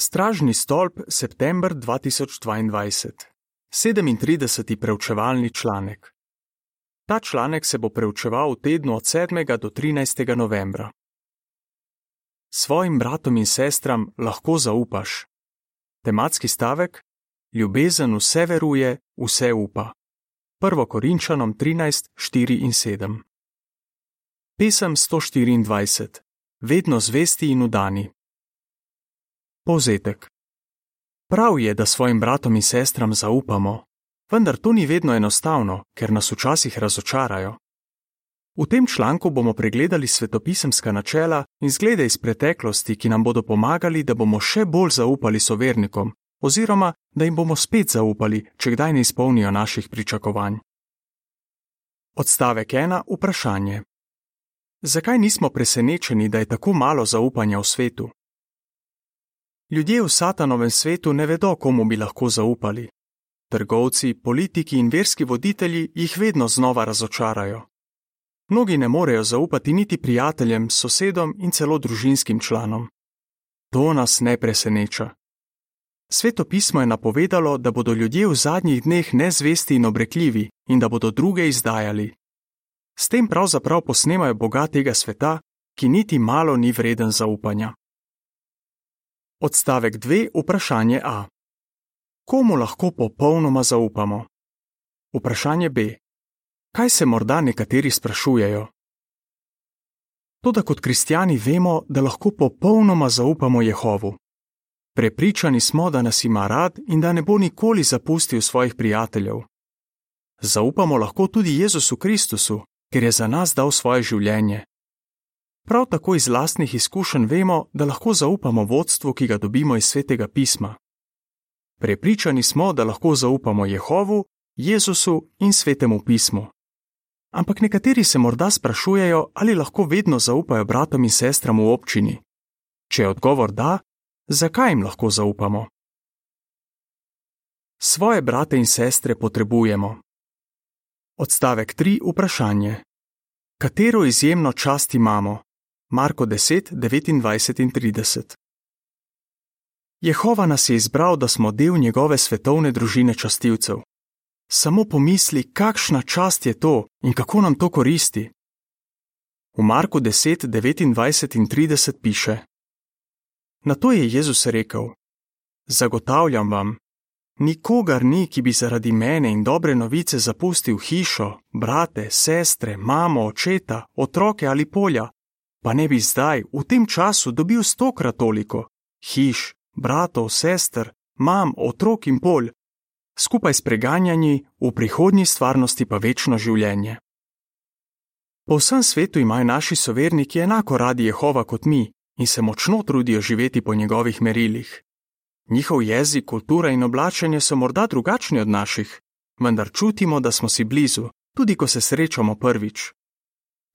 Stražni stolp, september 2022. 37. preučevalni članek. Ta članek se bo preučeval v tednu od 7. do 13. novembra. Svojim bratom in sestram lahko zaupaš. Tematski stavek: Ljubezen vse veruje, vse upa. 1. Korinčanom 13, 4 in 7. Pesem 124. Vedno zvesti in udani. Povzetek. Prav je, da svojim bratom in sestram zaupamo, vendar to ni vedno enostavno, ker nas včasih razočarajo. V tem članku bomo pregledali svetopisemska načela in zglede iz preteklosti, ki nam bodo pomagali, da bomo še bolj zaupali sovernikom, oziroma da jim bomo spet zaupali, če kdaj ne izpolnijo naših pričakovanj. Odstavek 1. Vprašanje. Zakaj nismo presenečeni, da je tako malo zaupanja v svetu? Ljudje v satanovem svetu ne vedo, komu bi lahko zaupali. Trgovci, politiki in verski voditelji jih vedno znova razočarajo. Mnogi ne morejo zaupati niti prijateljem, sosedom in celo družinskim članom. To nas ne preseneča. Sveto pismo je napovedalo, da bodo ljudje v zadnjih dneh nezvesti in obrekljivi in da bodo druge izdajali. S tem pravzaprav posnemajo Boga tega sveta, ki niti malo ni vreden zaupanja. Odstavek 2. Vprašanje A. Komu lahko popolnoma zaupamo? Vprašanje B. Kaj se morda nekateri sprašujejo? Toda kot kristijani vemo, da lahko popolnoma zaupamo Jehovu. Prepričani smo, da nas ima rad in da ne bo nikoli zapustil svojih prijateljev. Zaupamo lahko tudi Jezusu Kristusu, ker je za nas dal svoje življenje. Prav tako iz lastnih izkušenj vemo, da lahko zaupamo vodstvu, ki ga dobimo iz svetega pisma. Prepričani smo, da lahko zaupamo Jehovu, Jezusu in svetemu pismu. Ampak nekateri se morda sprašujejo, ali lahko vedno zaupajo bratom in sestram v občini. Če je odgovor da, zakaj jim lahko zaupamo? Svoje brate in sestre potrebujemo. Odstavek 3. Vprašanje. Katero izjemno čast imamo? Marko 10, 29 in 30. Jehova nas je izbral, da smo del njegove svetovne družine častilcev. Samo pomisli, kakšna čast je to in kako nam to koristi. V Marku 10, 29 in 30 piše: Na to je Jezus rekel: Zagotavljam vam, nikogar ni, ki bi zaradi mene in dobre novice zapustil hišo, brate, sestre, mamo, očeta, otroke ali polja, pa ne bi zdaj, v tem času, dobil stokrat toliko hiš, bratov, sester, mam, otrok in pol, skupaj s preganjanji, v prihodnji stvarnosti pa večno življenje. Po vsem svetu imajo naši soverniki enako radi Jehova kot mi in se močno trudijo živeti po njegovih merilih. Njihov jezik, kultura in oblačenje so morda drugačni od naših, vendar čutimo, da smo si blizu, tudi ko se srečamo prvič.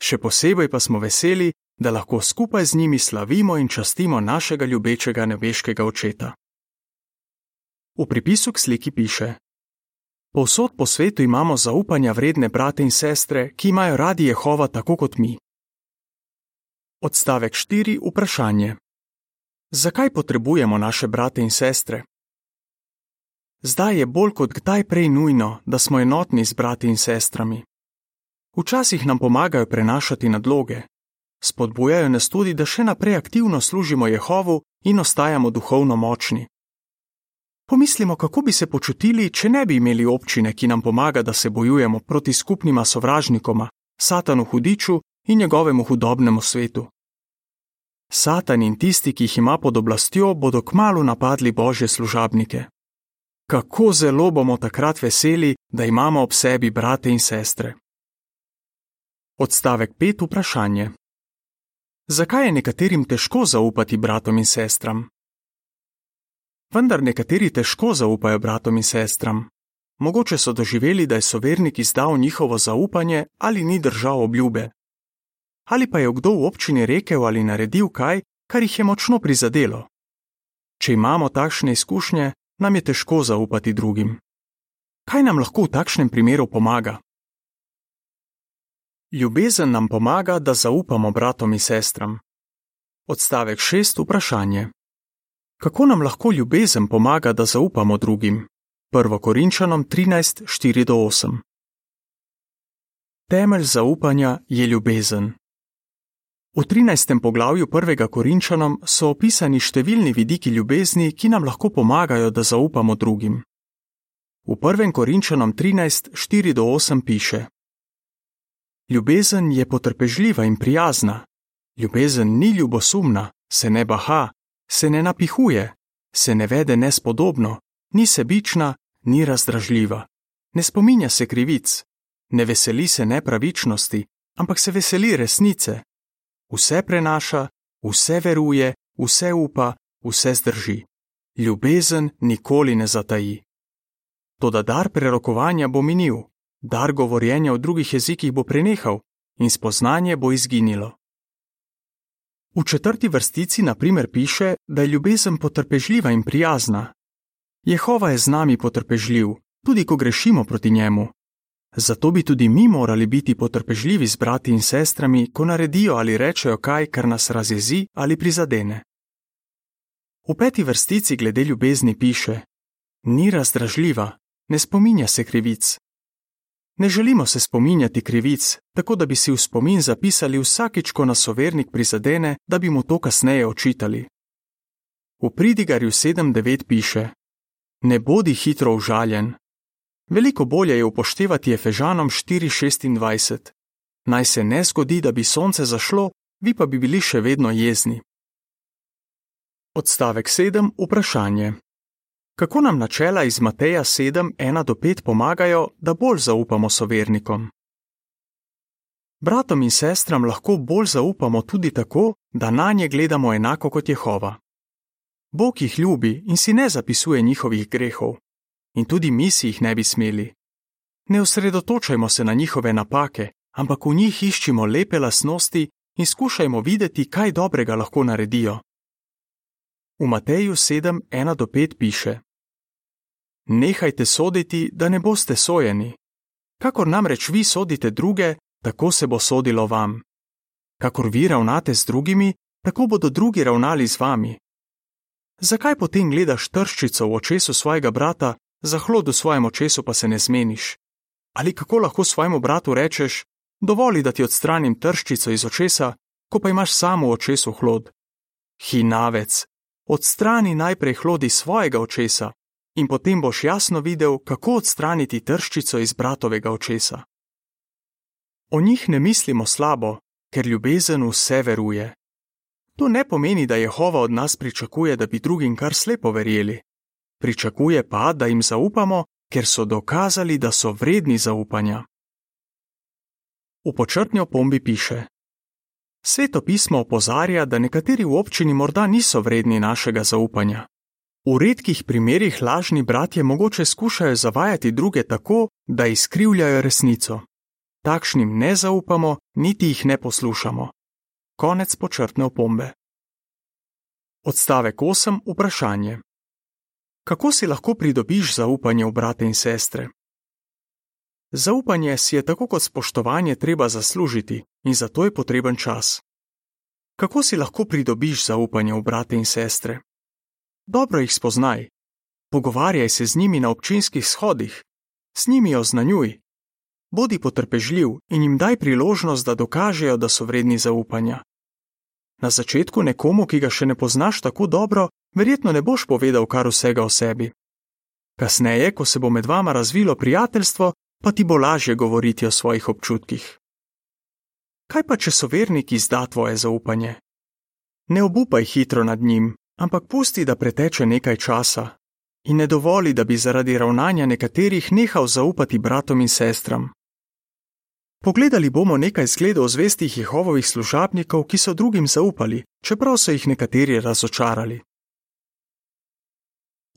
Še posebej pa smo veseli, da lahko skupaj z njimi slavimo in častimo našega ljubečega nebeškega očeta. V pripisu k sliki piše: Povsod po svetu imamo zaupanja vredne brate in sestre, ki imajo radi Jehova tako kot mi. Odstavek 4. Vprašanje: Zakaj potrebujemo naše brate in sestre? Zdaj je bolj kot kdaj prej nujno, da smo enotni z brati in sestrami. Včasih nam pomagajo prenašati nadloge, spodbujajo nas tudi, da še naprej aktivno služimo Jehovu in ostajamo duhovno močni. Pomislimo, kako bi se počutili, če ne bi imeli občine, ki nam pomaga, da se bojujemo proti skupnima sovražnikoma, Satanu hudiču in njegovemu hudobnemu svetu. Satan in tisti, ki jih ima pod oblastjo, bodo kmalo napadli božje služabnike. Kako zelo bomo takrat veseli, da imamo ob sebi brate in sestre. Odstavek 5. Vprašanje. Zakaj je nekaterim težko zaupati bratom in sestram? Vendar nekateri težko zaupajo bratom in sestram. Mogoče so doživeli, da je sovernik izdal njihovo zaupanje ali ni držal obljube. Ali pa je kdo v občini rekel ali naredil kaj, kar jih je močno prizadelo. Če imamo takšne izkušnje, nam je težko zaupati drugim. Kaj nam lahko v takšnem primeru pomaga? Ljubezen nam pomaga, da zaupamo bratom in sestram. Odstavek 6. Vprašanje. Kako nam lahko ljubezen pomaga, da zaupamo drugim? 1. Korinčanom 13:4-8 Temelj zaupanja je ljubezen. V 13. poglavju 1. Korinčanom so opisani številni vidiki ljubezni, ki nam lahko pomagajo, da zaupamo drugim. V 1. Korinčanom 13:4-8 piše: Ljubezen je potrpežljiva in prijazna. Ljubezen ni ljubosumna, se ne baha, se ne napihuje, se ne vede nespodobno, ni sebična, ni razdražljiva, ne spominja se krivic, ne veseli se nepravičnosti, ampak se veseli resnice. Vse prenaša, vse veruje, vse upa, vse zdrži. Ljubezen nikoli ne zataji. Toda dar prerokovanja bo minil, dar govorjenja v drugih jezikih bo prenehal in spoznanje bo izginilo. V četrti vrstici na primer piše, da je ljubezen potrpežljiva in prijazna. Jehova je z nami potrpežljiv, tudi ko grešimo proti njemu. Zato bi tudi mi morali biti potrpežljivi z brati in sestrami, ko naredijo ali rečejo kaj, kar nas razjezi ali prizadene. V peti vrstici glede ljubezni piše: Ni razdražljiva, ne spominja se krivic, Ne želimo se spominjati krivic, tako da bi si v spomin zapisali vsakič, ko nas sovernik prizadene, da bi mu to kasneje očitali. V pridigarju 7.9 piše: Ne bodi hitro užaljen. Veliko bolje je upoštevati Efežanom 4.26. Naj se ne zgodi, da bi sonce zašlo, vi pa bi bili še vedno jezni. Odstavek 7. Vprašanje. Kako nam načela iz Mateja 7:1-5 pomagajo, da bolj zaupamo sovernikom? Bratom in sestram lahko bolj zaupamo tudi tako, da na nje gledamo enako kot Jehova. Bog jih ljubi in si ne zapisuje njihovih grehov, in tudi mi si jih ne bi smeli. Ne osredotočajmo se na njihove napake, ampak v njih iščimo lepe lasnosti in skušajmo videti, kaj dobrega lahko naredijo. V Mateju 7:1-5 piše: Nehajte soditi, da ne boste sojeni. Kakor namreč vi sodite druge, tako se bo sodilo vam. Kakor vi ravnate z drugimi, tako bodo drugi ravnali z vami. Zakaj potem gledaš trščico v očesu svojega brata, za hlod v svojem očesu pa se ne zmeniš? Ali kako lahko svojemu bratu rečeš: Dovoli, da ti odstranim trščico iz očesa, ko pa imaš samo v očesu hlod? Hinavec, odstrani najprej hlodi svojega očesa, in potem boš jasno videl, kako odstraniti trščico iz bratovega očesa. O njih ne mislimo slabo, ker ljubezen vse veruje. To ne pomeni, da Jehova od nas pričakuje, da bi drugim kar slepo verjeli. Pričakuje pa, da jim zaupamo, ker so dokazali, da so vredni zaupanja. V počrtni opombi piše: Sveto pismo opozarja, da nekateri v občini morda niso vredni našega zaupanja. V redkih primerjih lažni bratje mogoče skušajo zavajati druge tako, da izkrivljajo resnico. Takšnim ne zaupamo, niti jih ne poslušamo. Konec počrtne opombe. Odstavek 8. Vprašanje. Kako si lahko pridobiš zaupanje v brate in sestre? Zaupanje si je tako kot spoštovanje treba zaslužiti in zato je potreben čas. Kako si lahko pridobiš zaupanje v brate in sestre? Dobro jih spoznaj. Pogovarjaj se z njimi na občinskih shodih, s njimi oznanjuj. Bodi potrpežljiv in jim daj priložnost, da dokažejo, da so vredni zaupanja. Na začetku nekomu, ki ga še ne poznaš tako dobro, verjetno ne boš povedal kar vsega o sebi. Kasneje, ko se bo med vama razvilo prijateljstvo, pa ti bo lažje govoriti o svojih občutkih. Kaj pa, če so verniki izda tvoje zaupanje? Ne obupaj hitro nad njim, ampak pusti, da preteče nekaj časa in ne dovoli, da bi zaradi ravnanja nekaterih nehal zaupati bratom in sestram. Pogledali bomo nekaj zgledov zvestih Jehovovih služabnikov, ki so drugim zaupali, čeprav so jih nekateri razočarali.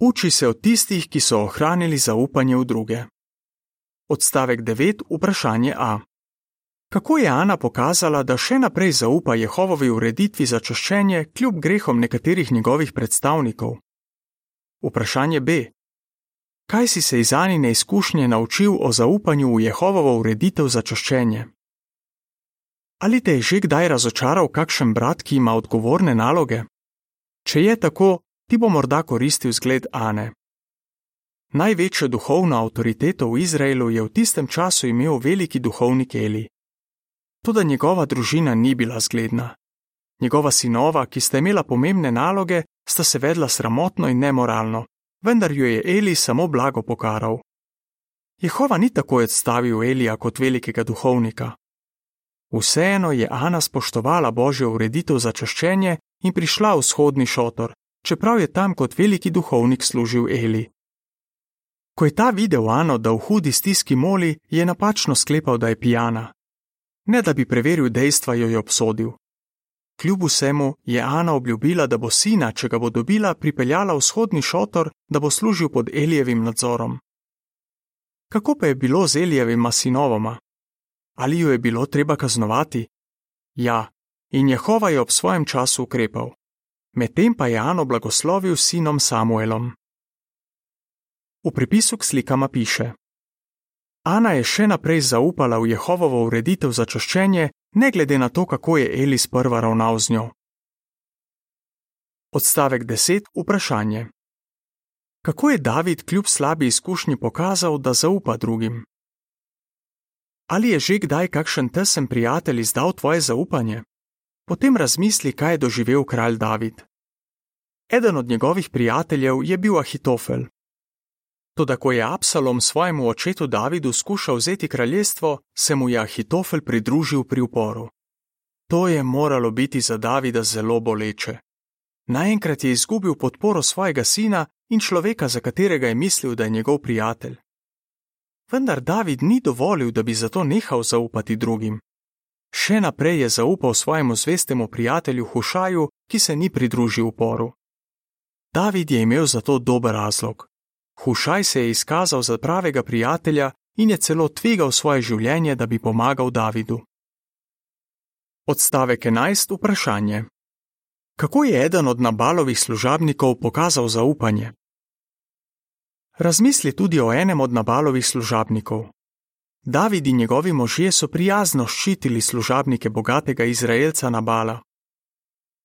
Uči se od tistih, ki so ohranili zaupanje v druge. Odstavek 9. Vprašanje A. Kako je Ana pokazala, da še naprej zaupa Jehovovi ureditvi za čaščenje kljub grehom nekaterih njegovih predstavnikov? Vprašanje B. Kaj si se iz Anine izkušnje naučil o zaupanju v Jehovovo ureditev za čaščenje? Ali te je že kdaj razočaral kakšen brat, ki ima odgovorne naloge? Če je tako, ti bo morda koristil zgled Ane. Največjo duhovno avtoriteto v Izraelu je v tistem času imel veliki duhovnik Eli. Toda njegova družina ni bila zgledna. Njegova sinova, ki sta imela pomembne naloge, sta se vedla sramotno in nemoralno, vendar jo je Eli samo blago pokaral. Jehova ni takoj odstavil Elija kot velikega duhovnika. Vseeno je Ana spoštovala božjo ureditev za čaščenje in prišla v vzhodni šotor, čeprav je tam kot veliki duhovnik služil Eli. Ko je ta videl Ano, da v hudi stiski moli, je napačno sklepal, da je pijana. Ne da bi preveril dejstva, jo je obsodil. Kljub vsemu je Ana obljubila, da bo sina, če ga bo dobila, pripeljala v vzhodni šotor, da bo služil pod Elijevim nadzorom. Kako pa je bilo z Elijevima sinovoma? Ali jo je bilo treba kaznovati? Ja, in Jehova je ob svojem času ukrepal. Medtem pa je Ano blagoslovil sinom Samuelom. V pripisu k slikama piše: Ana je še naprej zaupala v Jehovovo ureditev za čaščenje, ne glede na to, kako je Eli sprva ravnal z njo. Odstavek 10. Vprašanje: Kako je David kljub slabi izkušnji pokazal, da zaupa drugim? Ali je že kdaj kakšen tesen prijatelj izdal tvoje zaupanje? Potem razmisli, kaj je doživel kralj David. Eden od njegovih prijateljev je bil Ahitofel. Toda, ko je Absalom svojemu očetu Davidu skušal vzeti kraljestvo, se mu je Ahitofel pridružil pri uporu. To je moralo biti za Davida zelo boleče. Naenkrat je izgubil podporo svojega sina in človeka, za katerega je mislil, da je njegov prijatelj. Vendar David ni dovolil, da bi zato nehal zaupati drugim. Še naprej je zaupal svojemu zvestemu prijatelju Hušaju, ki se ni pridružil uporu. David je imel za to dober razlog. Hušaj se je izkazal za pravega prijatelja in je celo tvegal svoje življenje, da bi pomagal Davidu. Odstavek 11. Vprašanje: Kako je eden od nabalovih služabnikov pokazal zaupanje? Razmisli tudi o enem od nabalovih služabnikov. David in njegovi možje so prijazno ščitili služabnike bogatega Izraelca Nabala.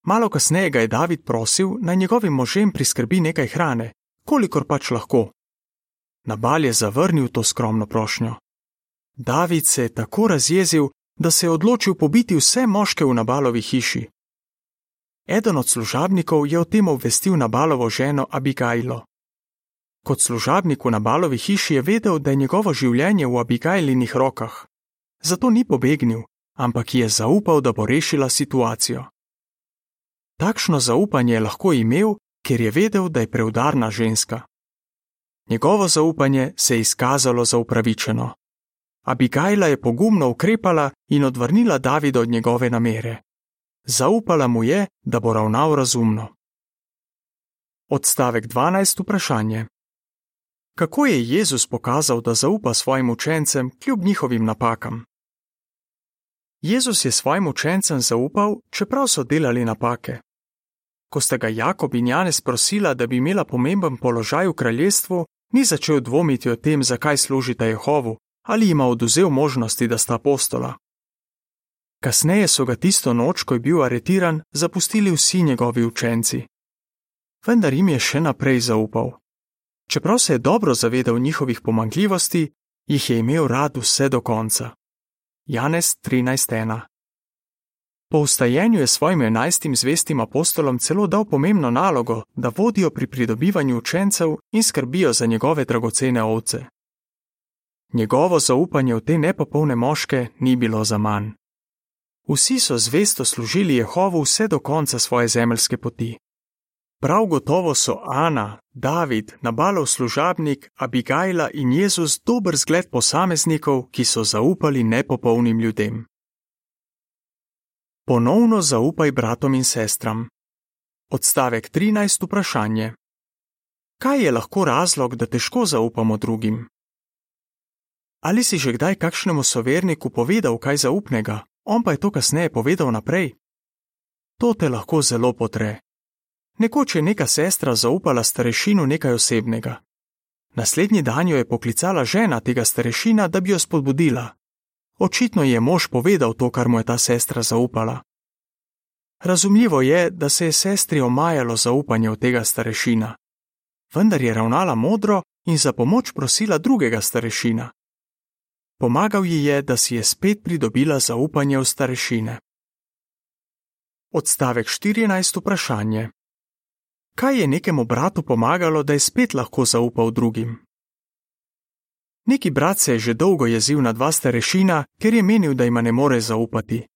Malo kasneje ga je David prosil, naj njegovim možem priskrbi nekaj hrane, kolikor pač lahko. Nabal je zavrnil to skromno prošnjo. David se je tako razjezil, da se je odločil pobiti vse moške v Nabalovi hiši. Eden od služabnikov je o tem obvestil Nabalovo ženo Abigajlo. Kot služabnik v Nabalovi hiši je vedel, da je njegovo življenje v Abigajlinih rokah. Zato ni pobegnil, ampak je zaupal, da bo rešila situacijo. Takšno zaupanje je lahko imel, ker je vedel, da je preudarna ženska. Njegovo zaupanje se je izkazalo za upravičeno. Abigajla je pogumno ukrepala in odvrnila Davida od njegove namere. Zaupala mu je, da bo ravnal razumno. Odstavek 12. Vprašanje. Kako je Jezus pokazal, da zaupa svojim učencem kljub njihovim napakam? Jezus je svojim učencem zaupal, čeprav so delali napake. Ko sta ga Jakob in Janez prosila, da bi imela pomemben položaj v kraljestvu, ni začel dvomiti o tem, zakaj služita Jehovu ali ima oduzel možnosti, da sta apostola. Kasneje so ga tisto noč, ko je bil aretiran, zapustili vsi njegovi učenci. Vendar jim je še naprej zaupal. Čeprav se je dobro zavedal njihovih pomankljivosti, jih je imel rad vse do konca. Janez 13:1 Po vstajenju je svojim enajstim zvestim apostolom celo dal pomembno nalogo, da vodijo pri pridobivanju učencev in skrbijo za njegove dragocene ovce. Njegovo zaupanje v te nepopolne moške ni bilo za manj. Vsi so zvesto služili Jehovu vse do konca svoje zemeljske poti. Prav gotovo so Ana, David, Nabalov služabnik, Abigajla in Jezus dober zgled posameznikov, ki so zaupali nepopolnim ljudem. Ponovno zaupaj bratom in sestram. Odstavek 13. Vprašanje. Kaj je lahko razlog, da težko zaupamo drugim? Ali si že kdaj kakšnemu soverniku povedal kaj zaupnega, on pa je to kasneje povedal naprej? To te lahko zelo potre. Nekoč je neka sestra zaupala starešinu nekaj osebnega. Naslednji dan jo je poklicala žena tega starešina, da bi jo spodbudila. Očitno je mož povedal to, kar mu je ta sestra zaupala. Razumljivo je, da se je sestri omajalo zaupanje v tega starešina, vendar je ravnala modro in za pomoč prosila drugega starešina. Pomagal ji je, da si je spet pridobila zaupanje v starešine. Odstavek 14. Vprašanje. Kaj je nekemu bratu pomagalo, da je spet lahko zaupal drugim? Neki brat se je že dolgo jezil na dva starešina, ker je menil, da jima ne more zaupati.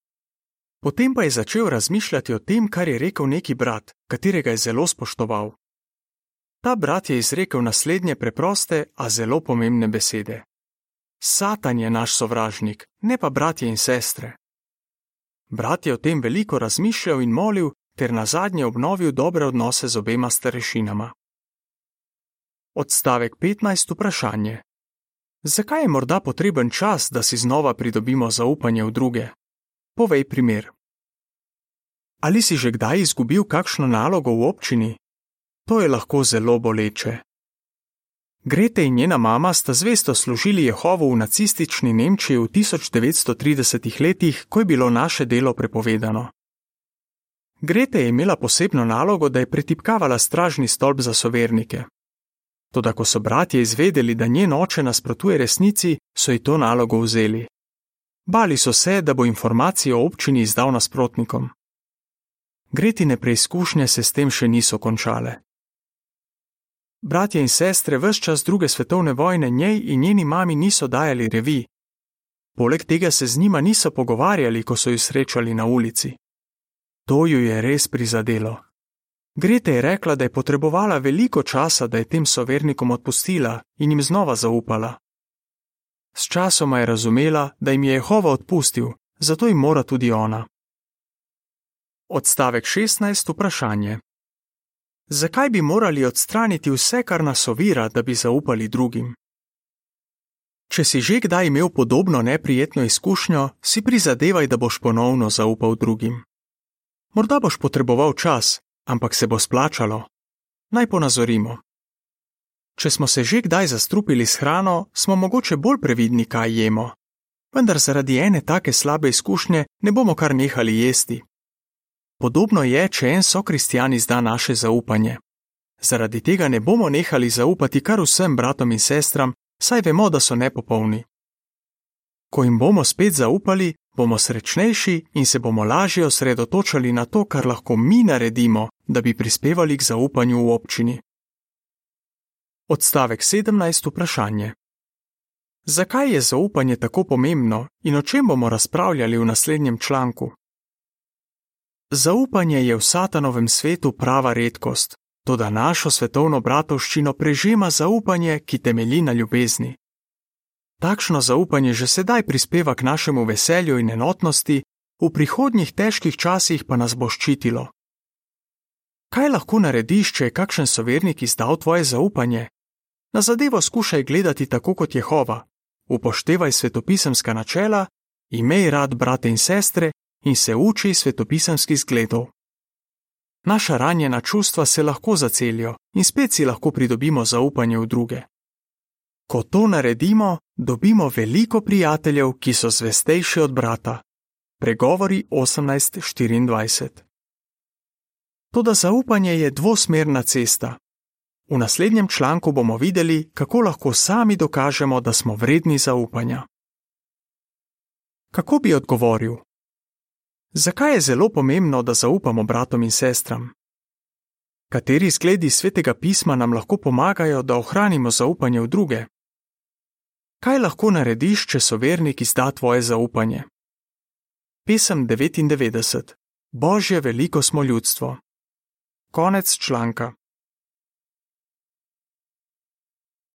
Potem pa je začel razmišljati o tem, kar je rekel neki brat, katerega je zelo spoštoval. Ta brat je izrekel naslednje preproste, a zelo pomembne besede: Satan je naš sovražnik, ne pa bratje in sestre. Brat je o tem veliko razmišljal in molil, ter na zadnje obnovil dobre odnose z obema starešinama. Odstavek 15. Vprašanje. Zakaj je morda potreben čas, da si znova pridobimo zaupanje v druge? Povej primer. Ali si že kdaj izgubil kakšno nalogo v občini? To je lahko zelo boleče. Grete in njena mama sta zvesto služili Jehovu v nacistični Nemčiji v 1930 letih, ko je bilo naše delo prepovedano. Grete je imela posebno nalogo, da je pretipkavala stražni stolp za sovernike. Toda, ko so bratje izvedeli, da njen oče nasprotuje resnici, so ji to nalogo vzeli. Bali so se, da bo informacijo o občini izdal nasprotnikom. Gretine preizkušnje se s tem še niso končale. Bratje in sestre vse čas druge svetovne vojne njej in njeni mami niso dajali revi. Poleg tega se z njima niso pogovarjali, ko so jo srečali na ulici. To ju je res prizadelo. Grete je rekla, da je potrebovala veliko časa, da je tem sovernikom odpustila in jim znova zaupala. S časoma je razumela, da jim je Jehova odpustil, zato jim mora tudi ona. Odstavek 16. Vprašanje. Zakaj bi morali odstraniti vse, kar nas ovira, da bi zaupali drugim? Če si že kdaj imel podobno neprijetno izkušnjo, si prizadevaj, da boš ponovno zaupal drugim. Morda boš potreboval čas, ampak se bo splačalo. Naj ponazorimo. Če smo se že kdaj zastrupili s hrano, smo mogoče bolj previdni, kaj jemo. Vendar zaradi ene take slabe izkušnje ne bomo kar nehali jesti. Podobno je, če en sokristjan izda naše zaupanje. Zaradi tega ne bomo nehali zaupati kar vsem bratom in sestram, saj vemo, da so nepopolni. Ko jim bomo spet zaupali, bomo srečnejši in se bomo lažje osredotočali na to, kar lahko mi naredimo, da bi prispevali k zaupanju v občini. Odstavek 17. Vprašanje. Zakaj je zaupanje tako pomembno in o čem bomo razpravljali v naslednjem članku? Zaupanje je v satanovem svetu prava redkost, toda našo svetovno bratovščino prežema zaupanje, ki temelji na ljubezni. Takšno zaupanje že sedaj prispeva k našemu veselju in enotnosti, v prihodnjih težkih časih pa nas bo ščitilo. Kaj lahko narediš, če je kakšen sovernik izdal tvoje zaupanje? Na zadevo skušaj gledati tako kot Jehova. Upoštevaj svetopisemska načela, imej rad brate in sestre in se uči svetopisemskih zgledov. Naša ranjena čustva se lahko zacelijo in spet si lahko pridobimo zaupanje v druge. Ko to naredimo, dobimo veliko prijateljev, ki so zvestejši od brata. Pregovori 18:24. Toda zaupanje je dvosmerna cesta. V naslednjem članku bomo videli, kako lahko sami dokažemo, da smo vredni zaupanja. Kako bi odgovoril? Zakaj je zelo pomembno, da zaupamo bratom in sestram? Kateri zgledi svetega pisma nam lahko pomagajo, da ohranimo zaupanje v druge? Kaj lahko narediš, če so vernik izda tvoje zaupanje? Pesem 99. Božje veliko smo ljudstvo. Konec članka.